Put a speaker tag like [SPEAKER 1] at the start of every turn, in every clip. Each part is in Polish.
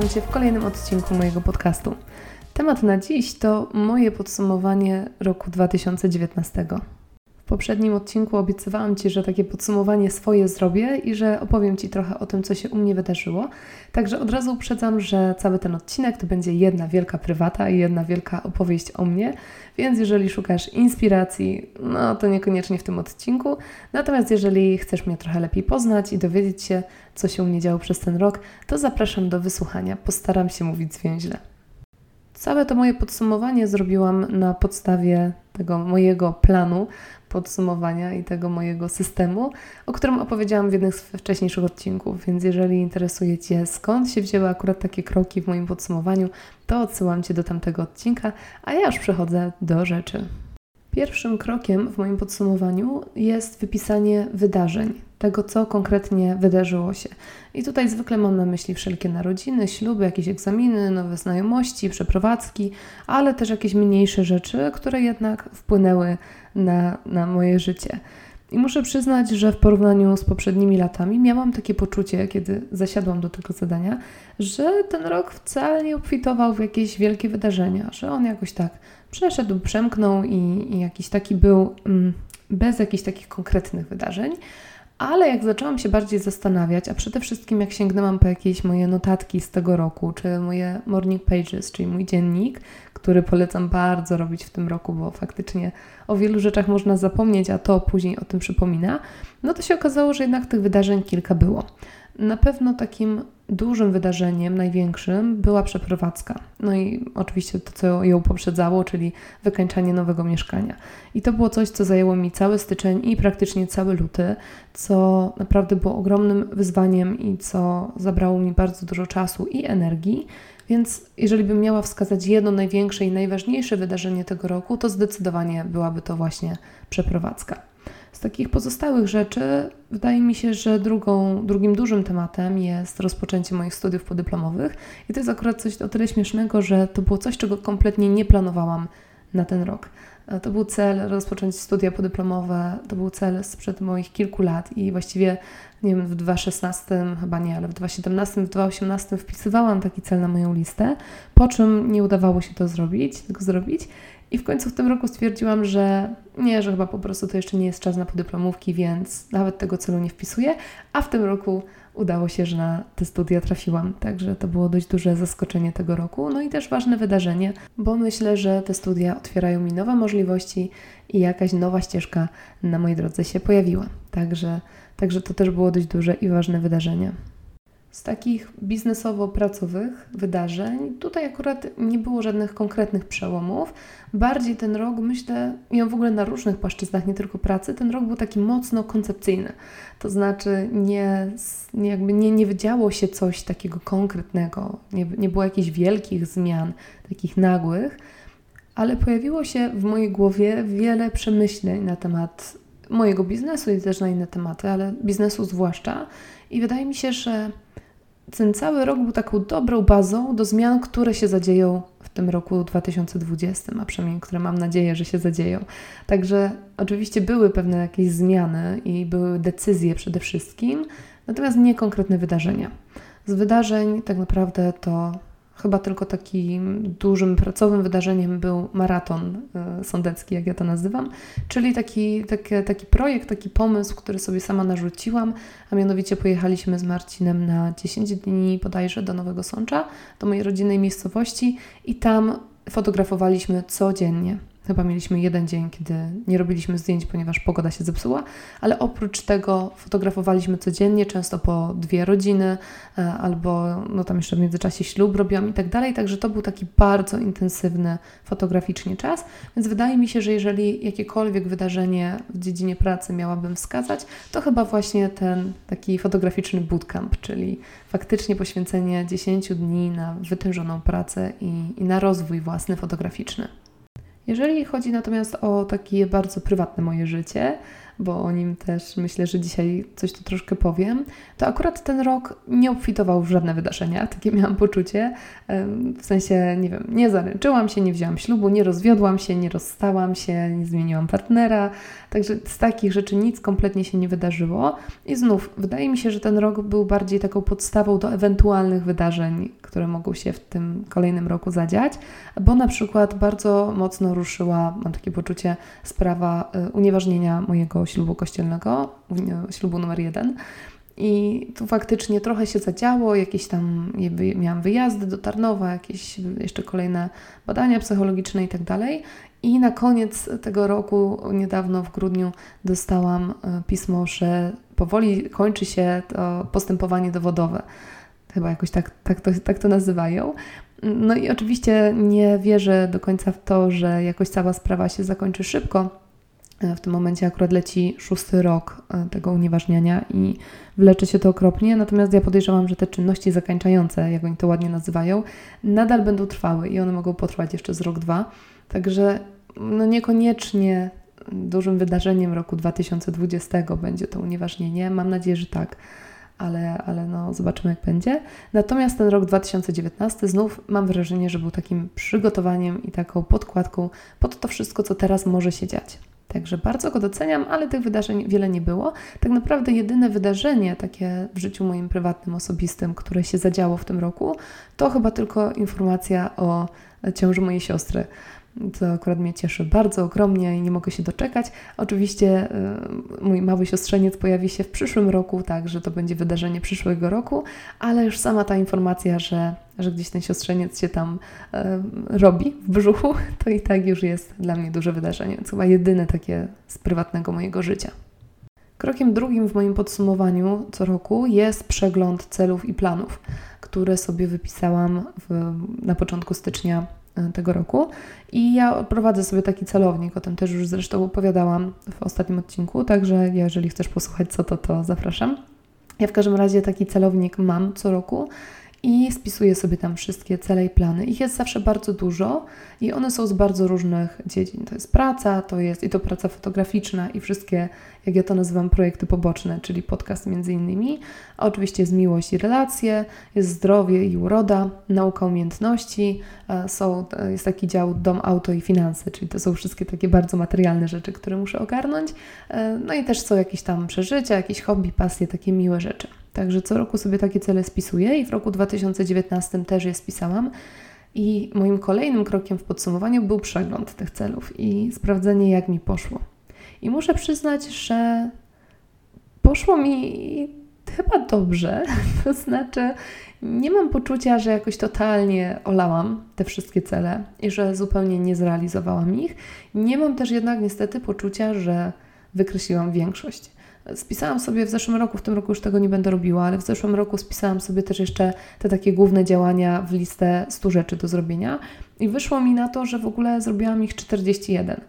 [SPEAKER 1] witam Cię w kolejnym odcinku mojego podcastu. Temat na dziś to moje podsumowanie roku 2019. Poprzednim odcinku obiecywałam Ci, że takie podsumowanie swoje zrobię i że opowiem Ci trochę o tym, co się u mnie wydarzyło. Także od razu uprzedzam, że cały ten odcinek to będzie jedna wielka prywata i jedna wielka opowieść o mnie, więc jeżeli szukasz inspiracji, no to niekoniecznie w tym odcinku. Natomiast jeżeli chcesz mnie trochę lepiej poznać i dowiedzieć się, co się u mnie działo przez ten rok, to zapraszam do wysłuchania. Postaram się mówić zwięźle. Całe to moje podsumowanie zrobiłam na podstawie tego mojego planu podsumowania i tego mojego systemu, o którym opowiedziałam w jednym z wcześniejszych odcinków. Więc jeżeli interesuje Cię, skąd się wzięły akurat takie kroki w moim podsumowaniu, to odsyłam Cię do tamtego odcinka, a ja już przechodzę do rzeczy. Pierwszym krokiem w moim podsumowaniu jest wypisanie wydarzeń, tego co konkretnie wydarzyło się. I tutaj zwykle mam na myśli wszelkie narodziny, śluby, jakieś egzaminy, nowe znajomości, przeprowadzki, ale też jakieś mniejsze rzeczy, które jednak wpłynęły na, na moje życie. I muszę przyznać, że w porównaniu z poprzednimi latami miałam takie poczucie, kiedy zasiadłam do tego zadania, że ten rok wcale nie obfitował w jakieś wielkie wydarzenia, że on jakoś tak przeszedł, przemknął i, i jakiś taki był mm, bez jakichś takich konkretnych wydarzeń. Ale jak zaczęłam się bardziej zastanawiać, a przede wszystkim jak sięgnęłam po jakieś moje notatki z tego roku, czy moje morning pages, czyli mój dziennik, który polecam bardzo robić w tym roku, bo faktycznie o wielu rzeczach można zapomnieć, a to później o tym przypomina, no to się okazało, że jednak tych wydarzeń kilka było. Na pewno takim dużym wydarzeniem, największym, była przeprowadzka. No i oczywiście to, co ją poprzedzało, czyli wykańczanie nowego mieszkania. I to było coś, co zajęło mi cały styczeń i praktycznie cały luty, co naprawdę było ogromnym wyzwaniem i co zabrało mi bardzo dużo czasu i energii. Więc jeżeli bym miała wskazać jedno największe i najważniejsze wydarzenie tego roku, to zdecydowanie byłaby to właśnie przeprowadzka. Z takich pozostałych rzeczy wydaje mi się, że drugą, drugim dużym tematem jest rozpoczęcie moich studiów podyplomowych i to jest akurat coś o tyle śmiesznego, że to było coś, czego kompletnie nie planowałam na ten rok. E, to był cel rozpocząć studia podyplomowe, to był cel sprzed moich kilku lat i właściwie nie wiem, w 2016, chyba nie, ale w 2017, w 2018 wpisywałam taki cel na moją listę, po czym nie udawało się to zrobić, tego zrobić i w końcu w tym roku stwierdziłam, że nie, że chyba po prostu to jeszcze nie jest czas na podyplomówki, więc nawet tego celu nie wpisuję, a w tym roku udało się, że na te studia trafiłam. Także to było dość duże zaskoczenie tego roku. No i też ważne wydarzenie, bo myślę, że te studia otwierają mi nowe możliwości i jakaś nowa ścieżka na mojej drodze się pojawiła. Także, także to też było dość duże i ważne wydarzenie. Z takich biznesowo-pracowych wydarzeń, tutaj akurat nie było żadnych konkretnych przełomów. Bardziej ten rok, myślę, i on w ogóle na różnych płaszczyznach, nie tylko pracy, ten rok był taki mocno koncepcyjny. To znaczy, nie, nie, jakby nie, nie wydziało się coś takiego konkretnego, nie, nie było jakichś wielkich zmian, takich nagłych, ale pojawiło się w mojej głowie wiele przemyśleń na temat mojego biznesu i też na inne tematy, ale biznesu zwłaszcza. I wydaje mi się, że ten cały rok był taką dobrą bazą do zmian, które się zadzieją w tym roku 2020, a przynajmniej które mam nadzieję, że się zadzieją. Także oczywiście były pewne jakieś zmiany i były decyzje przede wszystkim, natomiast nie konkretne wydarzenia. Z wydarzeń tak naprawdę to Chyba tylko takim dużym pracowym wydarzeniem był maraton y, sądecki, jak ja to nazywam, czyli taki, taki, taki projekt, taki pomysł, który sobie sama narzuciłam, a mianowicie pojechaliśmy z Marcinem na 10 dni bodajże do Nowego Sącza, do mojej rodzinnej miejscowości i tam fotografowaliśmy codziennie. Chyba mieliśmy jeden dzień, kiedy nie robiliśmy zdjęć, ponieważ pogoda się zepsuła, ale oprócz tego fotografowaliśmy codziennie, często po dwie rodziny, e, albo no tam jeszcze w międzyczasie ślub robiłam i tak dalej, także to był taki bardzo intensywny fotograficznie czas, więc wydaje mi się, że jeżeli jakiekolwiek wydarzenie w dziedzinie pracy miałabym wskazać, to chyba właśnie ten taki fotograficzny bootcamp, czyli faktycznie poświęcenie 10 dni na wytężoną pracę i, i na rozwój własny fotograficzny. Jeżeli chodzi natomiast o takie bardzo prywatne moje życie, bo o nim też myślę, że dzisiaj coś tu troszkę powiem, to akurat ten rok nie obfitował w żadne wydarzenia, takie miałam poczucie. W sensie, nie wiem, nie zaręczyłam się, nie wzięłam ślubu, nie rozwiodłam się, nie rozstałam się, nie zmieniłam partnera, także z takich rzeczy nic kompletnie się nie wydarzyło. I znów, wydaje mi się, że ten rok był bardziej taką podstawą do ewentualnych wydarzeń, które mogą się w tym kolejnym roku zadziać, bo na przykład bardzo mocno ruszyła, mam takie poczucie, sprawa y, unieważnienia mojego ślubu kościelnego, ślubu numer jeden. I tu faktycznie trochę się zadziało, jakieś tam miałam wyjazdy do Tarnowa, jakieś jeszcze kolejne badania psychologiczne i tak dalej. I na koniec tego roku, niedawno w grudniu, dostałam y, pismo, że powoli kończy się to postępowanie dowodowe. Chyba jakoś tak, tak, to, tak to nazywają. No i oczywiście nie wierzę do końca w to, że jakoś cała sprawa się zakończy szybko. E, w tym momencie akurat leci szósty rok e, tego unieważniania i wleczy się to okropnie, natomiast ja podejrzewam, że te czynności zakańczające, jak oni to ładnie nazywają, nadal będą trwały i one mogą potrwać jeszcze z rok, dwa. Także no niekoniecznie dużym wydarzeniem roku 2020 będzie to unieważnienie. Mam nadzieję, że tak ale, ale no, zobaczymy, jak będzie. Natomiast ten rok 2019 znów mam wrażenie, że był takim przygotowaniem i taką podkładką pod to wszystko, co teraz może się dziać. Także bardzo go doceniam, ale tych wydarzeń wiele nie było. Tak naprawdę jedyne wydarzenie takie w życiu moim prywatnym, osobistym, które się zadziało w tym roku, to chyba tylko informacja o ciąży mojej siostry. To akurat mnie cieszy bardzo ogromnie i nie mogę się doczekać. Oczywiście y, mój mały siostrzeniec pojawi się w przyszłym roku, tak, że to będzie wydarzenie przyszłego roku, ale już sama ta informacja, że, że gdzieś ten siostrzeniec się tam y, robi w brzuchu, to i tak już jest dla mnie duże wydarzenie. To chyba jedyne takie z prywatnego mojego życia. Krokiem drugim w moim podsumowaniu co roku jest przegląd celów i planów, które sobie wypisałam w, na początku stycznia tego roku. I ja prowadzę sobie taki celownik, o tym też już zresztą opowiadałam w ostatnim odcinku, także jeżeli chcesz posłuchać co to, to zapraszam. Ja w każdym razie taki celownik mam co roku i spisuję sobie tam wszystkie cele i plany. Ich jest zawsze bardzo dużo i one są z bardzo różnych dziedzin. To jest praca, to jest i to praca fotograficzna i wszystkie, jak ja to nazywam, projekty poboczne, czyli podcast między innymi. A oczywiście jest miłość i relacje, jest zdrowie i uroda, nauka umiejętności, są, jest taki dział dom, auto i finanse, czyli to są wszystkie takie bardzo materialne rzeczy, które muszę ogarnąć. E, no i też są jakieś tam przeżycia, jakieś hobby, pasje, takie miłe rzeczy. Także co roku sobie takie cele spisuję i w roku 2019 też je spisałam. I moim kolejnym krokiem w podsumowaniu był przegląd tych celów i sprawdzenie, jak mi poszło. I muszę przyznać, że poszło mi chyba dobrze. To znaczy, nie mam poczucia, że jakoś totalnie olałam te wszystkie cele i że zupełnie nie zrealizowałam ich. Nie mam też jednak niestety poczucia, że wykreśliłam większość. Spisałam sobie w zeszłym roku, w tym roku już tego nie będę robiła, ale w zeszłym roku spisałam sobie też jeszcze te takie główne działania w listę 100 rzeczy do zrobienia i wyszło mi na to, że w ogóle zrobiłam ich 41.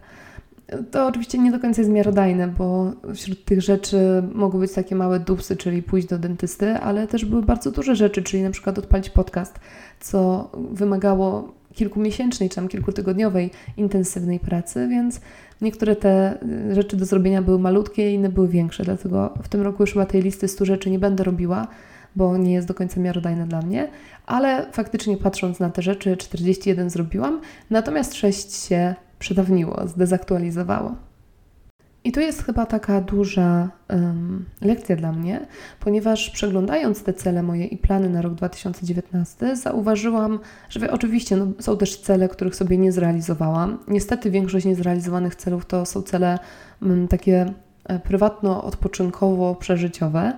[SPEAKER 1] To oczywiście nie do końca jest miarodajne, bo wśród tych rzeczy mogły być takie małe dupsy, czyli pójść do dentysty, ale też były bardzo duże rzeczy, czyli na przykład odpalić podcast, co wymagało kilkumiesięcznej czy tam kilkutygodniowej intensywnej pracy, więc niektóre te y, rzeczy do zrobienia były malutkie, inne były większe, dlatego w tym roku już chyba tej listy 100 rzeczy nie będę robiła, bo nie jest do końca miarodajna dla mnie, ale faktycznie patrząc na te rzeczy 41 zrobiłam, natomiast 6 się przedawniło, zdezaktualizowało. I to jest chyba taka duża um, lekcja dla mnie, ponieważ przeglądając te cele moje i plany na rok 2019, zauważyłam, że oczywiście no, są też cele, których sobie nie zrealizowałam. Niestety większość niezrealizowanych celów to są cele um, takie e, prywatno-odpoczynkowo-przeżyciowe,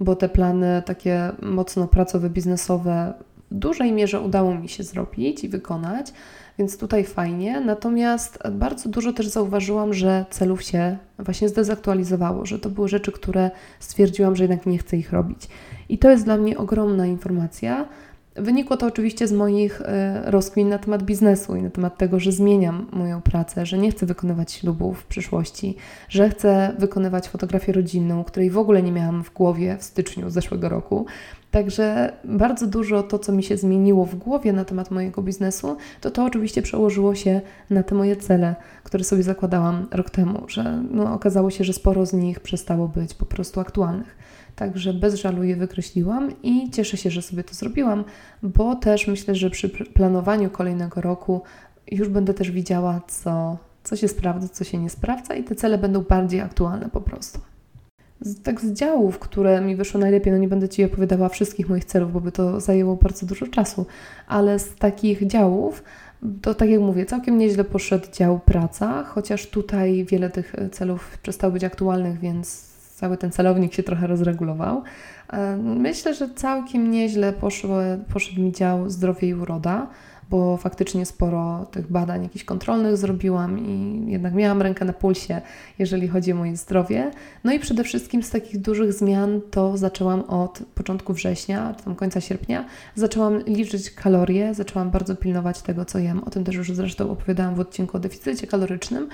[SPEAKER 1] bo te plany takie mocno pracowe, biznesowe w dużej mierze udało mi się zrobić i wykonać, więc tutaj fajnie. Natomiast bardzo dużo też zauważyłam, że celów się właśnie zdezaktualizowało, że to były rzeczy, które stwierdziłam, że jednak nie chcę ich robić. I to jest dla mnie ogromna informacja. Wynikło to oczywiście z moich e, rozkmin na temat biznesu i na temat tego, że zmieniam moją pracę, że nie chcę wykonywać ślubów w przyszłości, że chcę wykonywać fotografię rodzinną, której w ogóle nie miałam w głowie w styczniu zeszłego roku. Także bardzo dużo to, co mi się zmieniło w głowie na temat mojego biznesu, to to oczywiście przełożyło się na te moje cele, które sobie zakładałam rok temu, że no, okazało się, że sporo z nich przestało być po prostu aktualnych. Także bez żalu je wykreśliłam i cieszę się, że sobie to zrobiłam, bo też myślę, że przy planowaniu kolejnego roku już będę też widziała, co, co się sprawdza, co się nie sprawdza i te cele będą bardziej aktualne po prostu. Z, tak z działów, które mi wyszło najlepiej, no nie będę Ci opowiadała wszystkich moich celów, bo by to zajęło bardzo dużo czasu, ale z takich działów, to tak jak mówię, całkiem nieźle poszedł dział praca, chociaż tutaj wiele tych celów przestało być aktualnych, więc cały ten celownik się trochę rozregulował. E, myślę, że całkiem nieźle poszło, poszedł mi dział zdrowie i uroda bo faktycznie sporo tych badań jakichś kontrolnych zrobiłam i jednak miałam rękę na pulsie, jeżeli chodzi o moje zdrowie. No i przede wszystkim z takich dużych zmian to zaczęłam od początku września, czy tam końca sierpnia, zaczęłam liczyć kalorie, zaczęłam bardzo pilnować tego, co jem. O tym też już zresztą opowiadałam w odcinku o deficycie kalorycznym.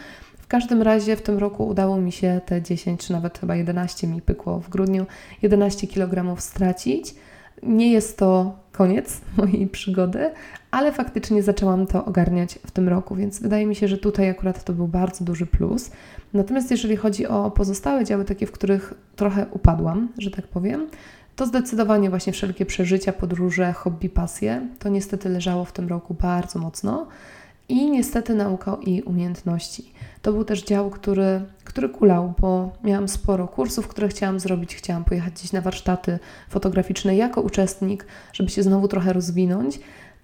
[SPEAKER 1] Każdym razie w tym roku udało mi się te 10 czy nawet chyba 11 mi pykło w grudniu, 11 kg stracić. Nie jest to koniec mojej przygody, ale faktycznie zaczęłam to ogarniać w tym roku, więc wydaje mi się, że tutaj akurat to był bardzo duży plus. Natomiast jeżeli chodzi o pozostałe działy, takie, w których trochę upadłam, że tak powiem, to zdecydowanie właśnie wszelkie przeżycia, podróże, hobby, pasje, to niestety leżało w tym roku bardzo mocno i niestety nauka i umiejętności. To był też dział, który, który kulał, bo miałam sporo kursów, które chciałam zrobić. Chciałam pojechać gdzieś na warsztaty fotograficzne jako uczestnik, żeby się znowu trochę rozwinąć.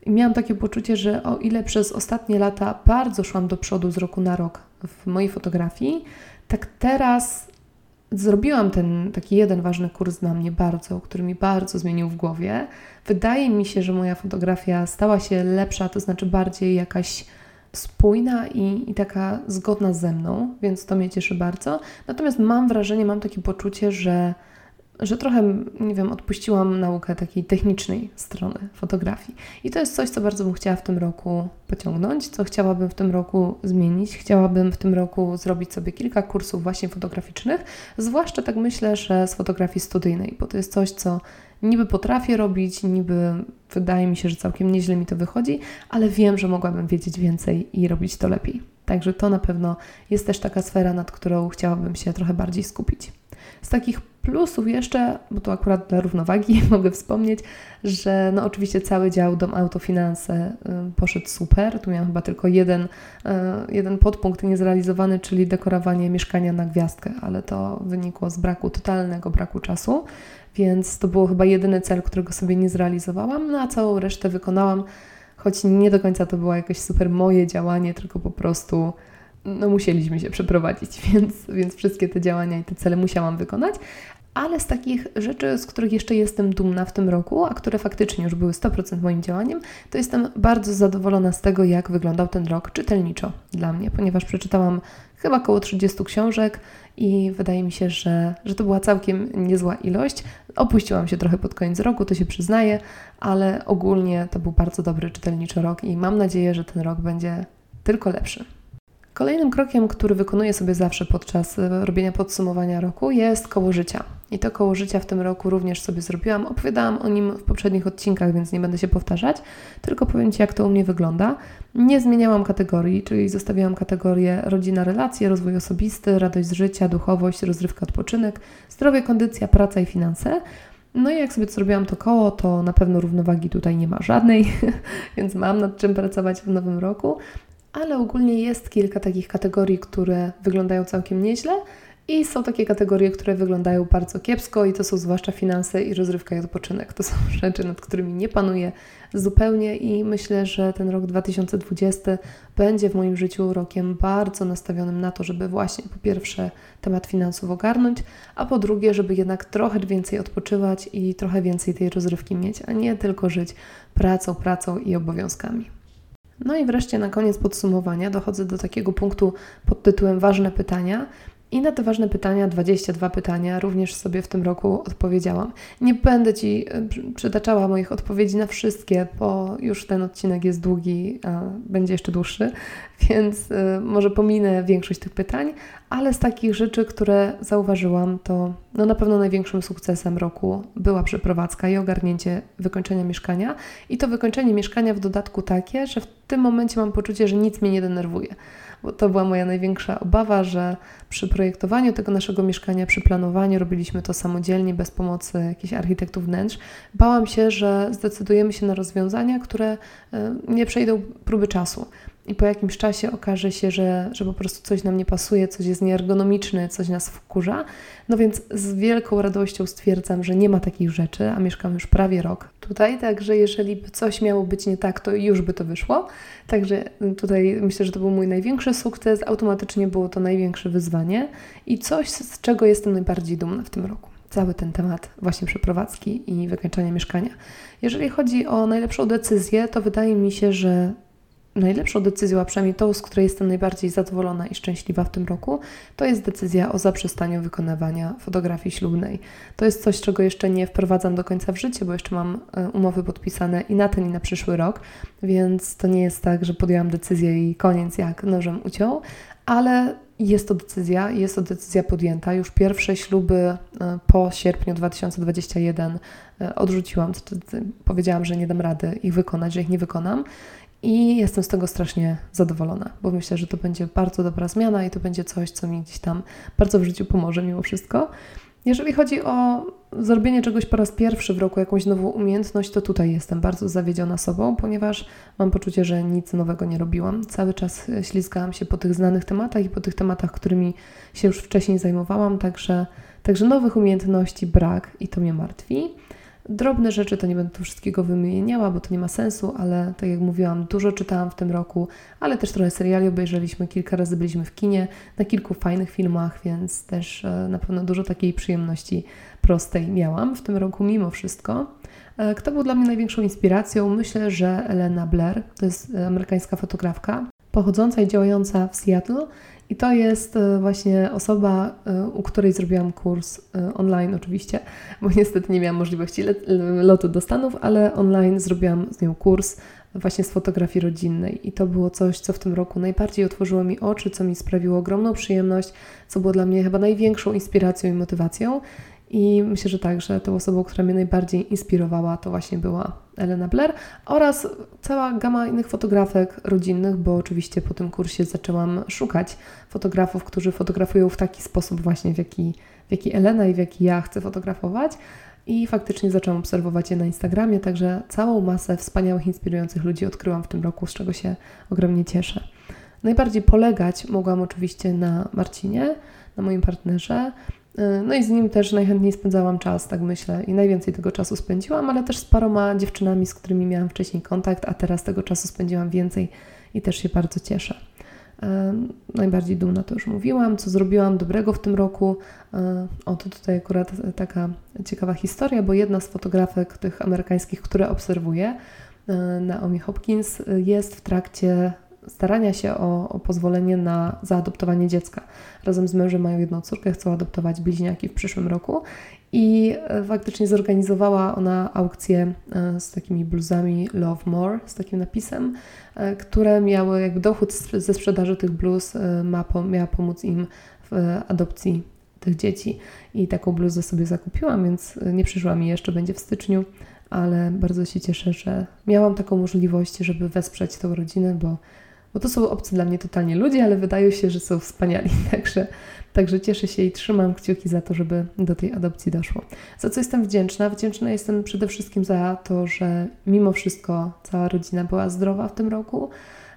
[SPEAKER 1] I miałam takie poczucie, że o ile przez ostatnie lata bardzo szłam do przodu z roku na rok w mojej fotografii, tak teraz zrobiłam ten taki jeden ważny kurs dla mnie bardzo, który mi bardzo zmienił w głowie. Wydaje mi się, że moja fotografia stała się lepsza, to znaczy bardziej jakaś spójna i, i taka zgodna ze mną, więc to mnie cieszy bardzo. Natomiast mam wrażenie, mam takie poczucie, że że trochę, nie wiem, odpuściłam naukę takiej technicznej strony fotografii. I to jest coś, co bardzo bym chciała w tym roku pociągnąć, co chciałabym w tym roku zmienić. Chciałabym w tym roku zrobić sobie kilka kursów właśnie fotograficznych, zwłaszcza tak myślę, że z fotografii studyjnej, bo to jest coś, co niby potrafię robić, niby wydaje mi się, że całkiem nieźle mi to wychodzi, ale wiem, że mogłabym wiedzieć więcej i robić to lepiej. Także to na pewno jest też taka sfera, nad którą chciałabym się trochę bardziej skupić. Z takich plusów jeszcze, bo tu akurat dla równowagi mogę wspomnieć, że no oczywiście cały dział Dom Autofinanse y, poszedł super. Tu miałam chyba tylko jeden, y, jeden podpunkt niezrealizowany, czyli dekorowanie mieszkania na gwiazdkę, ale to wynikło z braku, totalnego braku czasu, więc to był chyba jedyny cel, którego sobie nie zrealizowałam, no a całą resztę wykonałam, choć nie do końca to było jakieś super moje działanie, tylko po prostu no musieliśmy się przeprowadzić, więc, więc wszystkie te działania i te cele musiałam wykonać. Ale z takich rzeczy, z których jeszcze jestem dumna w tym roku, a które faktycznie już były 100% moim działaniem, to jestem bardzo zadowolona z tego, jak wyglądał ten rok czytelniczo dla mnie, ponieważ przeczytałam chyba około 30 książek i wydaje mi się, że, że to była całkiem niezła ilość. Opuściłam się trochę pod koniec roku, to się przyznaję, ale ogólnie to był bardzo dobry czytelniczy rok i mam nadzieję, że ten rok będzie tylko lepszy. Kolejnym krokiem, który wykonuję sobie zawsze podczas e, robienia podsumowania roku, jest koło życia. I to koło życia w tym roku również sobie zrobiłam. Opowiadałam o nim w poprzednich odcinkach, więc nie będę się powtarzać, tylko powiem Ci, jak to u mnie wygląda. Nie zmieniałam kategorii, czyli zostawiałam kategorię rodzina, relacje, rozwój osobisty, radość z życia, duchowość, rozrywka, odpoczynek, zdrowie, kondycja, praca i finanse. No i jak sobie zrobiłam to koło, to na pewno równowagi tutaj nie ma żadnej, więc mam nad czym pracować w nowym roku ale ogólnie jest kilka takich kategorii, które wyglądają całkiem nieźle i są takie kategorie, które wyglądają bardzo kiepsko i to są zwłaszcza finanse i rozrywka i odpoczynek. To są rzeczy, nad którymi nie panuję zupełnie i myślę, że ten rok 2020 będzie w moim życiu rokiem bardzo nastawionym na to, żeby właśnie po pierwsze temat finansów ogarnąć, a po drugie, żeby jednak trochę więcej odpoczywać i trochę więcej tej rozrywki mieć, a nie tylko żyć pracą, pracą i obowiązkami. No i wreszcie na koniec podsumowania dochodzę do takiego punktu pod tytułem Ważne pytania. I na te ważne pytania, 22 pytania, również sobie w tym roku odpowiedziałam. Nie będę Ci e, przytaczała moich odpowiedzi na wszystkie, bo już ten odcinek jest długi, a będzie jeszcze dłuższy, więc e, może pominę większość tych pytań, ale z takich rzeczy, które zauważyłam, to no na pewno największym sukcesem roku była przeprowadzka i ogarnięcie wykończenia mieszkania. I to wykończenie mieszkania w dodatku takie, że w tym momencie mam poczucie, że nic mnie nie denerwuje bo to była moja największa obawa, że przy projektowaniu tego naszego mieszkania, przy planowaniu robiliśmy to samodzielnie, bez pomocy jakichś architektów wnętrz. Bałam się, że zdecydujemy się na rozwiązania, które e, nie przejdą próby czasu i po jakimś czasie okaże się, że, że po prostu coś nam nie pasuje, coś jest nieergonomiczne, coś nas wkurza. No więc z wielką radością stwierdzam, że nie ma takich rzeczy, a mieszkam już prawie rok tutaj, także jeżeli by coś miało być nie tak, to już by to wyszło. Także tutaj myślę, że to był mój największy sukces, automatycznie było to największe wyzwanie i coś, z czego jestem najbardziej dumna w tym roku cały ten temat właśnie przeprowadzki i wykańczania mieszkania. Jeżeli chodzi o najlepszą decyzję, to wydaje mi się, że najlepszą decyzją, a przynajmniej tą, z której jestem najbardziej zadowolona i szczęśliwa w tym roku, to jest decyzja o zaprzestaniu wykonywania fotografii ślubnej. To jest coś, czego jeszcze nie wprowadzam do końca w życie, bo jeszcze mam e, umowy podpisane i na ten, i na przyszły rok, więc to nie jest tak, że podjęłam decyzję i koniec jak nożem uciął, ale jest to decyzja, jest to decyzja podjęta. Już pierwsze śluby e, po sierpniu 2021 e, odrzuciłam. Powiedziałam, że nie dam rady ich wykonać, że ich nie wykonam. I jestem z tego strasznie zadowolona, bo myślę, że to będzie bardzo dobra zmiana i to będzie coś, co mi gdzieś tam bardzo w życiu pomoże mimo wszystko. Jeżeli chodzi o zrobienie czegoś po raz pierwszy w roku, jakąś nową umiejętność, to tutaj jestem bardzo zawiedziona sobą, ponieważ mam poczucie, że nic nowego nie robiłam. Cały czas ślizgałam się po tych znanych tematach i po tych tematach, którymi się już wcześniej zajmowałam, także, także nowych umiejętności brak i to mnie martwi. Drobne rzeczy to nie będę tu wszystkiego wymieniała, bo to nie ma sensu, ale tak jak mówiłam, dużo czytałam w tym roku, ale też trochę seriali obejrzeliśmy, kilka razy byliśmy w kinie, na kilku fajnych filmach, więc też e, na pewno dużo takiej przyjemności prostej miałam w tym roku mimo wszystko. E, kto był dla mnie największą inspiracją? Myślę, że Elena Blair, to jest e, amerykańska fotografka, pochodząca i działająca w Seattle i to jest e, właśnie osoba, e, u której zrobiłam kurs e, online oczywiście, bo niestety nie miałam możliwości lotu do Stanów, ale online zrobiłam z nią kurs właśnie z fotografii rodzinnej. I to było coś, co w tym roku najbardziej otworzyło mi oczy, co mi sprawiło ogromną przyjemność, co było dla mnie chyba największą inspiracją i motywacją. I myślę, że tak, że tą osobą, która mnie najbardziej inspirowała, to właśnie była Elena Blair oraz cała gama innych fotografek rodzinnych, bo oczywiście po tym kursie zaczęłam szukać fotografów, którzy fotografują w taki sposób właśnie, w jaki, w jaki Elena i w jaki ja chcę fotografować. I faktycznie zaczęłam obserwować je na Instagramie, także całą masę wspaniałych, inspirujących ludzi odkryłam w tym roku, z czego się ogromnie cieszę. Najbardziej polegać mogłam oczywiście na Marcinie, na moim partnerze, no i z nim też najchętniej spędzałam czas, tak myślę, i najwięcej tego czasu spędziłam, ale też z paroma dziewczynami, z którymi miałam wcześniej kontakt, a teraz tego czasu spędziłam więcej i też się bardzo cieszę. Y, najbardziej dumna to już mówiłam, co zrobiłam dobrego w tym roku. Y, o, to tutaj akurat taka ciekawa historia, bo jedna z fotografek tych amerykańskich, które obserwuję, Naomi Hopkins, jest w trakcie starania się o, o, pozwolenie na zaadoptowanie dziecka. Razem z mężem mają jedną córkę, chcą adoptować bliźniaki w przyszłym roku i e, faktycznie zorganizowała ona aukcję e, z takimi bluzami Love More, z takim napisem, e, które miały jakby dochód ze sprzedaży tych bluz ma, miała pomóc im w adopcji tych dzieci. I taką bluzę sobie zakupiłam, więc nie przyszła mi jeszcze, będzie w styczniu, ale bardzo się cieszę, że miałam taką możliwość, żeby wesprzeć tę rodzinę, bo bo to są obcy dla mnie totalnie ludzie, ale wydaje się, że są wspaniali. Także, także cieszę się i trzymam kciuki za to, żeby do tej adopcji doszło. Za co jestem wdzięczna? Wdzięczna jestem przede wszystkim za to, że mimo wszystko cała rodzina była zdrowa w tym roku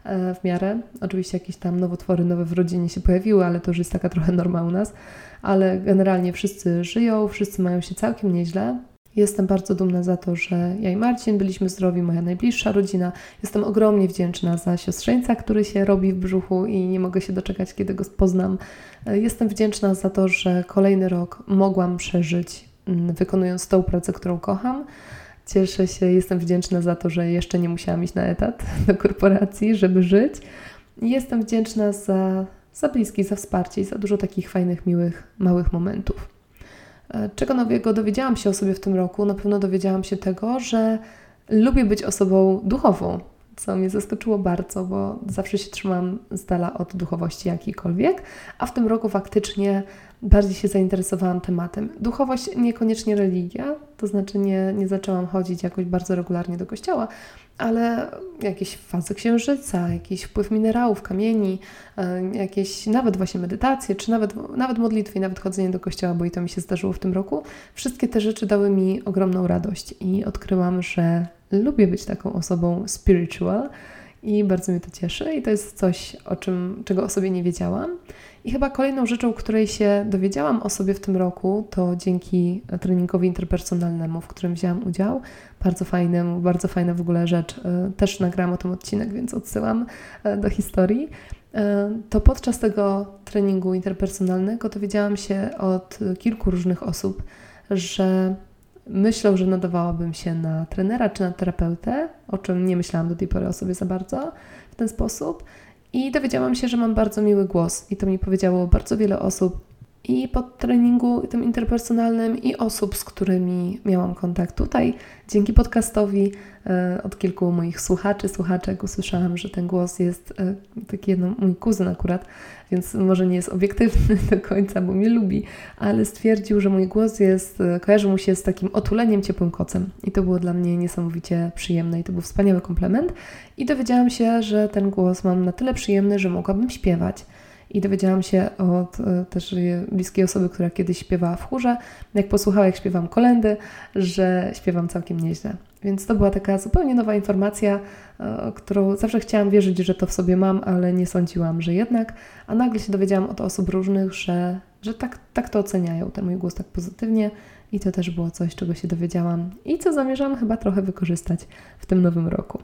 [SPEAKER 1] e, w miarę. Oczywiście jakieś tam nowotwory nowe w rodzinie się pojawiły, ale to już jest taka trochę norma u nas. Ale generalnie wszyscy żyją, wszyscy mają się całkiem nieźle. Jestem bardzo dumna za to, że ja i Marcin byliśmy zdrowi, moja najbliższa rodzina. Jestem ogromnie wdzięczna za siostrzeńca, który się robi w brzuchu i nie mogę się doczekać, kiedy go poznam. Jestem wdzięczna za to, że kolejny rok mogłam przeżyć, mm, wykonując tą pracę, którą kocham. Cieszę się, jestem wdzięczna za to, że jeszcze nie musiałam iść na etat do korporacji, żeby żyć. Jestem wdzięczna za, za bliskich, za wsparcie i za dużo takich fajnych, miłych, małych momentów. E, czego nowego dowiedziałam się o sobie w tym roku? Na pewno dowiedziałam się tego, że lubię być osobą duchową, co mnie zaskoczyło bardzo, bo zawsze się trzymam z dala od duchowości jakiejkolwiek, a w tym roku faktycznie bardziej się zainteresowałam tematem. Duchowość niekoniecznie religia, to znaczy nie, nie zaczęłam chodzić jakoś bardzo regularnie do kościoła, ale jakieś fazy księżyca, jakiś wpływ minerałów, kamieni, e, jakieś nawet właśnie medytacje, czy nawet, nawet modlitwy nawet chodzenie do kościoła, bo i to mi się zdarzyło w tym roku. Wszystkie te rzeczy dały mi ogromną radość i odkryłam, że lubię być taką osobą spiritual i bardzo mnie to cieszy i to jest coś, o czym, czego o sobie nie wiedziałam. I chyba kolejną rzeczą, której się dowiedziałam o sobie w tym roku, to dzięki treningowi interpersonalnemu, w którym wzięłam udział, bardzo fajnemu, bardzo fajna w ogóle rzecz. E, też nagrałam o tym odcinek, więc odsyłam e, do historii. E, to podczas tego treningu interpersonalnego dowiedziałam się od kilku różnych osób, że myślą, że nadawałabym się na trenera czy na terapeutę, o czym nie myślałam do tej pory o sobie za bardzo w ten sposób. I dowiedziałam się, że mam bardzo miły głos, i to mi powiedziało bardzo wiele osób, i po treningu tym interpersonalnym, i osób, z którymi miałam kontakt tutaj. Dzięki podcastowi e, od kilku moich słuchaczy, słuchaczek usłyszałam, że ten głos jest e, taki, no, mój kuzyn akurat, więc może nie jest obiektywny do końca, bo mnie lubi, ale stwierdził, że mój głos jest, e, kojarzy mu się z takim otuleniem, ciepłym kocem. I to było dla mnie niesamowicie przyjemne i to był wspaniały komplement. I dowiedziałam się, że ten głos mam na tyle przyjemny, że mogłabym śpiewać. I dowiedziałam się od e, też bliskiej osoby, która kiedyś śpiewała w chórze, jak posłuchała, jak śpiewam kolendy, że śpiewam całkiem nieźle. Więc to była taka zupełnie nowa informacja, e, którą zawsze chciałam wierzyć, że to w sobie mam, ale nie sądziłam, że jednak. A nagle się dowiedziałam od osób różnych, że, że tak, tak to oceniają, ten mój głos tak pozytywnie. I to też było coś, czego się dowiedziałam i co zamierzam chyba trochę wykorzystać w tym nowym roku.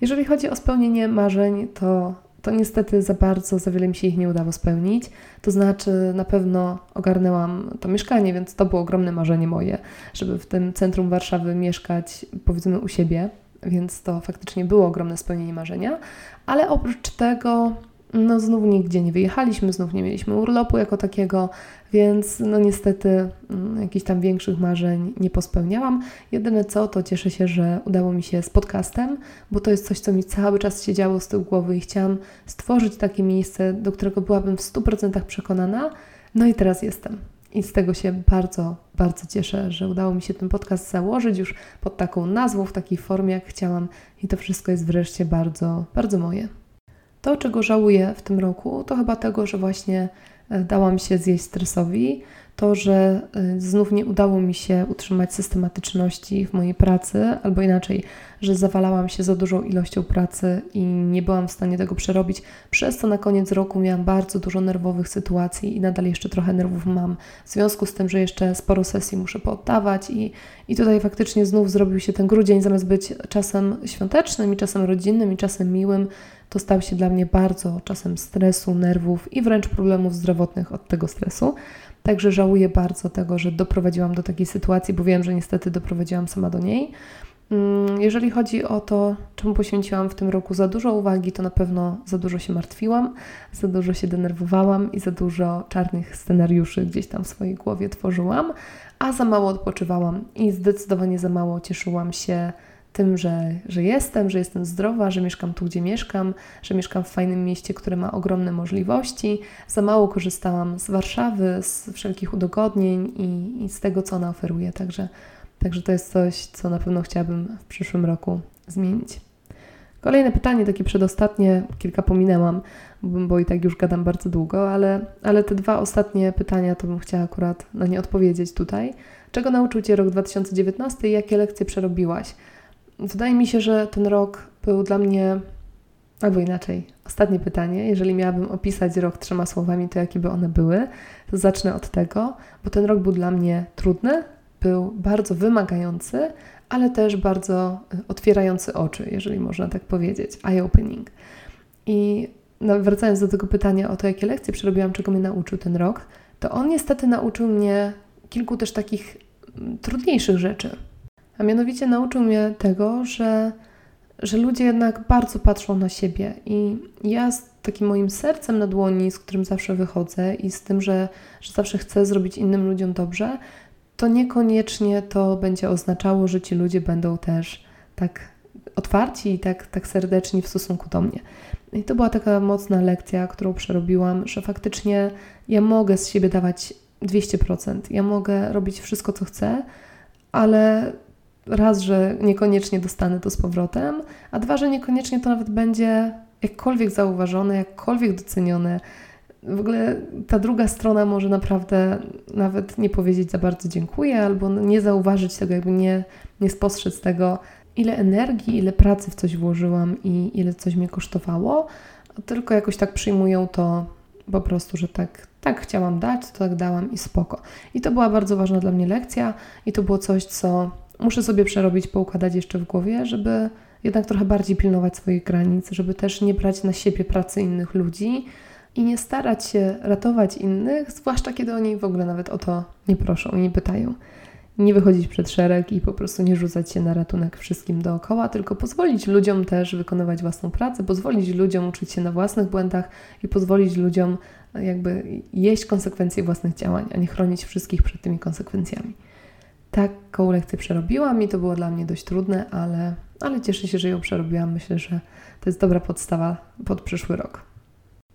[SPEAKER 1] Jeżeli chodzi o spełnienie marzeń, to to niestety za bardzo, za wiele mi się ich nie udało spełnić. To znaczy, na pewno ogarnęłam to mieszkanie, więc to było ogromne marzenie moje, żeby w tym centrum Warszawy mieszkać, powiedzmy, u siebie. Więc to faktycznie było ogromne spełnienie marzenia, ale oprócz tego no znów nigdzie nie wyjechaliśmy, znów nie mieliśmy urlopu jako takiego, więc no niestety mm, jakichś tam większych marzeń nie pospełniałam. Jedyne co, to cieszę się, że udało mi się z podcastem, bo to jest coś, co mi cały czas się działo z tyłu głowy i chciałam stworzyć takie miejsce, do którego byłabym w 100% przekonana. No i teraz jestem. I z tego się bardzo, bardzo cieszę, że udało mi się ten podcast założyć już pod taką nazwą, w takiej formie, jak chciałam. I to wszystko jest wreszcie bardzo, bardzo moje. To, czego żałuję w tym roku, to chyba tego, że właśnie e, dałam się zjeść stresowi, to, że e, znów nie udało mi się utrzymać systematyczności w mojej pracy, albo inaczej, że zawalałam się za dużą ilością pracy i nie byłam w stanie tego przerobić, przez co na koniec roku miałam bardzo dużo nerwowych sytuacji i nadal jeszcze trochę nerwów mam, w związku z tym, że jeszcze sporo sesji muszę poddawać i, i tutaj faktycznie znów zrobił się ten grudzień, zamiast być czasem świątecznym i czasem rodzinnym i czasem miłym, to stał się dla mnie bardzo czasem stresu, nerwów i wręcz problemów zdrowotnych od tego stresu. Także żałuję bardzo tego, że doprowadziłam do takiej sytuacji, bo wiem, że niestety doprowadziłam sama do niej. Mm, jeżeli chodzi o to, czemu poświęciłam w tym roku za dużo uwagi, to na pewno za dużo się martwiłam, za dużo się denerwowałam i za dużo czarnych scenariuszy gdzieś tam w swojej głowie tworzyłam, a za mało odpoczywałam i zdecydowanie za mało cieszyłam się tym, że, że jestem, że jestem zdrowa, że mieszkam tu, gdzie mieszkam, że mieszkam w fajnym mieście, które ma ogromne możliwości. Za mało korzystałam z Warszawy, z wszelkich udogodnień i, i z tego, co ona oferuje. Także, także to jest coś, co na pewno chciałabym w przyszłym roku zmienić. Kolejne pytanie, takie przedostatnie, kilka pominęłam, bo i tak już gadam bardzo długo, ale, ale te dwa ostatnie pytania to bym chciała akurat na nie odpowiedzieć tutaj. Czego nauczył Cię rok 2019 i jakie lekcje przerobiłaś? Wydaje mi się, że ten rok był dla mnie, albo inaczej, ostatnie pytanie. Jeżeli miałabym opisać rok trzema słowami, to jakie by one były, to zacznę od tego, bo ten rok był dla mnie trudny, był bardzo wymagający, ale też bardzo y, otwierający oczy, jeżeli można tak powiedzieć, eye-opening. I wracając do tego pytania o to, jakie lekcje przerobiłam, czego mnie nauczył ten rok, to on niestety nauczył mnie kilku też takich mm, trudniejszych rzeczy. A mianowicie nauczył mnie tego, że, że ludzie jednak bardzo patrzą na siebie. I ja z takim moim sercem na dłoni, z którym zawsze wychodzę i z tym, że, że zawsze chcę zrobić innym ludziom dobrze, to niekoniecznie to będzie oznaczało, że ci ludzie będą też tak otwarci i tak, tak serdeczni w stosunku do mnie. I to była taka mocna lekcja, którą przerobiłam, że faktycznie ja mogę z siebie dawać 200%. Ja mogę robić wszystko, co chcę, ale raz, że niekoniecznie dostanę to z powrotem, a dwa, że niekoniecznie to nawet będzie jakkolwiek zauważone, jakkolwiek docenione. W ogóle ta druga strona może naprawdę nawet nie powiedzieć za bardzo dziękuję, albo nie zauważyć tego, jakby nie, nie spostrzec tego, ile energii, ile pracy w coś włożyłam i ile coś mnie kosztowało, tylko jakoś tak przyjmują to po prostu, że tak, tak chciałam dać, to tak dałam i spoko. I to była bardzo ważna dla mnie lekcja i to było coś, co muszę sobie przerobić, poukładać jeszcze w głowie, żeby jednak trochę bardziej pilnować swoich granic, żeby też nie brać na siebie pracy innych ludzi i nie starać się ratować innych, zwłaszcza kiedy oni w ogóle nawet o to nie proszą i nie pytają. Nie wychodzić przed szereg i po prostu nie rzucać się na ratunek wszystkim dookoła, tylko pozwolić ludziom też wykonywać własną pracę, pozwolić ludziom uczyć się na własnych błędach i pozwolić ludziom jakby jeść konsekwencje własnych działań, a nie chronić wszystkich przed tymi konsekwencjami. Taką lekcję przerobiłam i to było dla mnie dość trudne, ale, ale cieszę się, że ją przerobiłam. Myślę, że to jest dobra podstawa pod przyszły rok.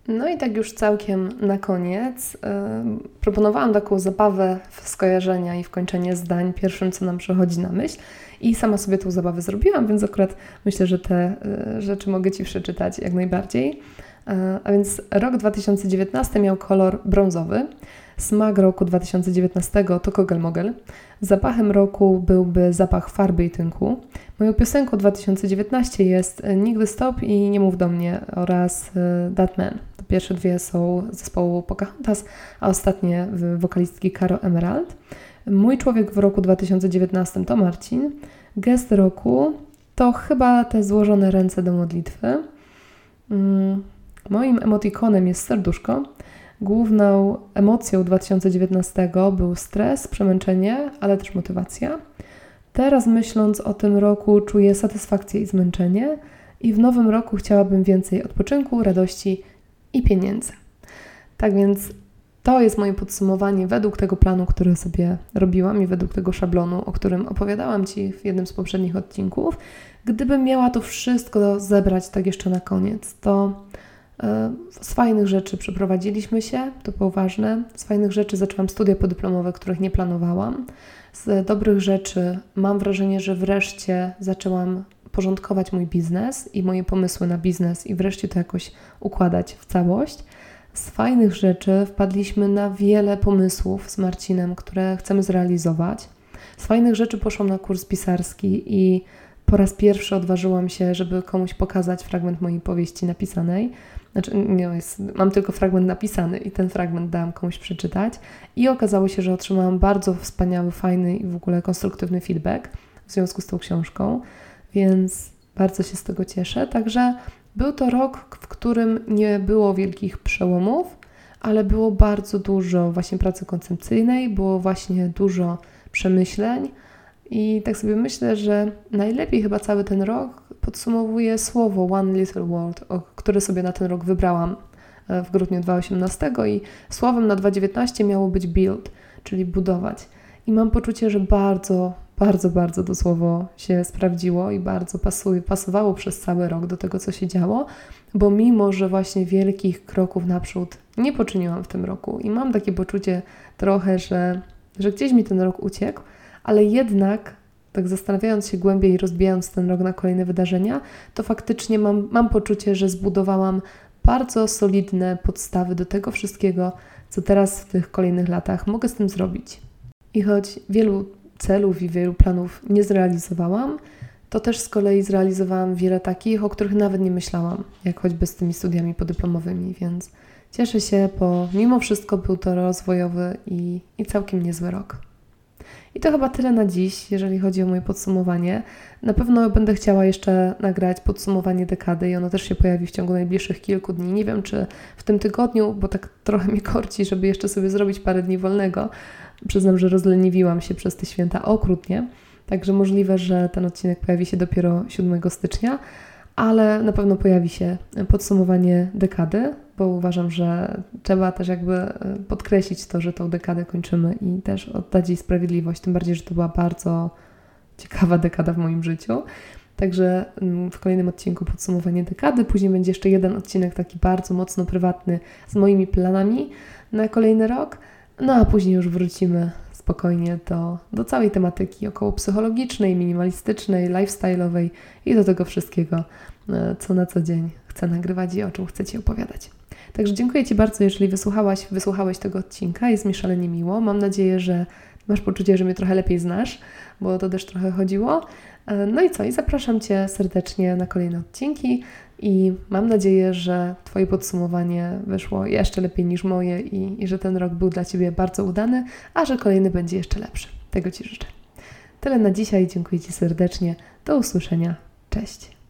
[SPEAKER 1] No i tak już całkiem na koniec yy, proponowałam taką zabawę w skojarzenia i w kończenie zdań pierwszym, co nam przychodzi na myśl i sama sobie tą zabawę zrobiłam, więc akurat myślę, że te yy, rzeczy mogę Ci przeczytać jak najbardziej. Yy, a więc rok 2019 miał kolor brązowy, Smak roku 2019 to Kogel-Mogel. Zapachem roku byłby zapach farby i tynku. Moją piosenką 2019 jest Nigdy Stop i Nie Mów Do Mnie oraz e, That Man. To pierwsze dwie są zespołu Pocahontas, a ostatnie wokalistki Caro Emerald. Mój człowiek w roku 2019 to Marcin. Gest roku to chyba te złożone ręce do modlitwy. Mm, moim emotikonem jest serduszko. Główną emocją 2019 był stres, przemęczenie, ale też motywacja. Teraz myśląc o tym roku, czuję satysfakcję i zmęczenie, i w nowym roku chciałabym więcej odpoczynku, radości i pieniędzy. Tak więc to jest moje podsumowanie według tego planu, który sobie robiłam i według tego szablonu, o którym opowiadałam Ci w jednym z poprzednich odcinków. Gdybym miała to wszystko zebrać tak jeszcze na koniec, to z fajnych rzeczy przeprowadziliśmy się, to było ważne. Z fajnych rzeczy zaczęłam studia podyplomowe, których nie planowałam. Z dobrych rzeczy mam wrażenie, że wreszcie zaczęłam porządkować mój biznes i moje pomysły na biznes i wreszcie to jakoś układać w całość. Z fajnych rzeczy wpadliśmy na wiele pomysłów z Marcinem, które chcemy zrealizować. Z fajnych rzeczy poszłam na kurs pisarski i po raz pierwszy odważyłam się, żeby komuś pokazać fragment mojej powieści napisanej. Znaczy, nie, jest, mam tylko fragment napisany i ten fragment dałam komuś przeczytać. I okazało się, że otrzymałam bardzo wspaniały, fajny i w ogóle konstruktywny feedback w związku z tą książką, więc bardzo się z tego cieszę. Także był to rok, w którym nie było wielkich przełomów, ale było bardzo dużo właśnie pracy koncepcyjnej, było właśnie dużo przemyśleń i tak sobie myślę, że najlepiej chyba cały ten rok podsumowuje słowo One Little World, które sobie na ten rok wybrałam e, w grudniu 2018 i słowem na 2019 miało być build, czyli budować. I mam poczucie, że bardzo, bardzo, bardzo to słowo się sprawdziło i bardzo pasuje, pasowało przez cały rok do tego, co się działo, bo mimo, że właśnie wielkich kroków naprzód nie poczyniłam w tym roku i mam takie poczucie trochę, że, że gdzieś mi ten rok uciekł, ale jednak tak zastanawiając się głębiej i rozbijając ten rok na kolejne wydarzenia, to faktycznie mam, mam poczucie, że zbudowałam bardzo solidne podstawy do tego wszystkiego, co teraz w tych kolejnych latach mogę z tym zrobić. I choć wielu celów i wielu planów nie zrealizowałam, to też z kolei zrealizowałam wiele takich, o których nawet nie myślałam, jak choćby z tymi studiami podyplomowymi, więc cieszę się, bo mimo wszystko był to rozwojowy i, i całkiem niezły rok. I to chyba tyle na dziś, jeżeli chodzi o moje podsumowanie. Na pewno będę chciała jeszcze nagrać podsumowanie dekady i ono też się pojawi w ciągu najbliższych kilku dni. Nie wiem, czy w tym tygodniu, bo tak trochę mnie korci, żeby jeszcze sobie zrobić parę dni wolnego. Przyznam, że rozleniwiłam się przez te święta okrutnie, także możliwe, że ten odcinek pojawi się dopiero 7 stycznia ale na pewno pojawi się podsumowanie dekady, bo uważam, że trzeba też jakby e, podkreślić to, że tą dekadę kończymy i też oddać jej sprawiedliwość, tym bardziej, że to była bardzo ciekawa dekada w moim życiu. Także mm, w kolejnym odcinku podsumowanie dekady, później będzie jeszcze jeden odcinek taki bardzo mocno prywatny z moimi planami na kolejny rok. No a później już wrócimy spokojnie do, do całej tematyki około psychologicznej, minimalistycznej, lifestyle'owej i do tego wszystkiego, e, co na co dzień chcę nagrywać i o czym chcę Ci opowiadać. Także dziękuję Ci bardzo, jeżeli wysłuchałaś, wysłuchałeś tego odcinka. Jest mi szalenie miło. Mam nadzieję, że masz poczucie, że mnie trochę lepiej znasz, bo to też trochę chodziło. E, no i co? I zapraszam Cię serdecznie na kolejne odcinki i mam nadzieję, że Twoje podsumowanie wyszło jeszcze lepiej niż moje i, i że ten rok był dla Ciebie bardzo udany, a że kolejny będzie jeszcze lepszy. Tego Ci życzę. Tyle na dzisiaj. Dziękuję Ci serdecznie. Do usłyszenia. Cześć.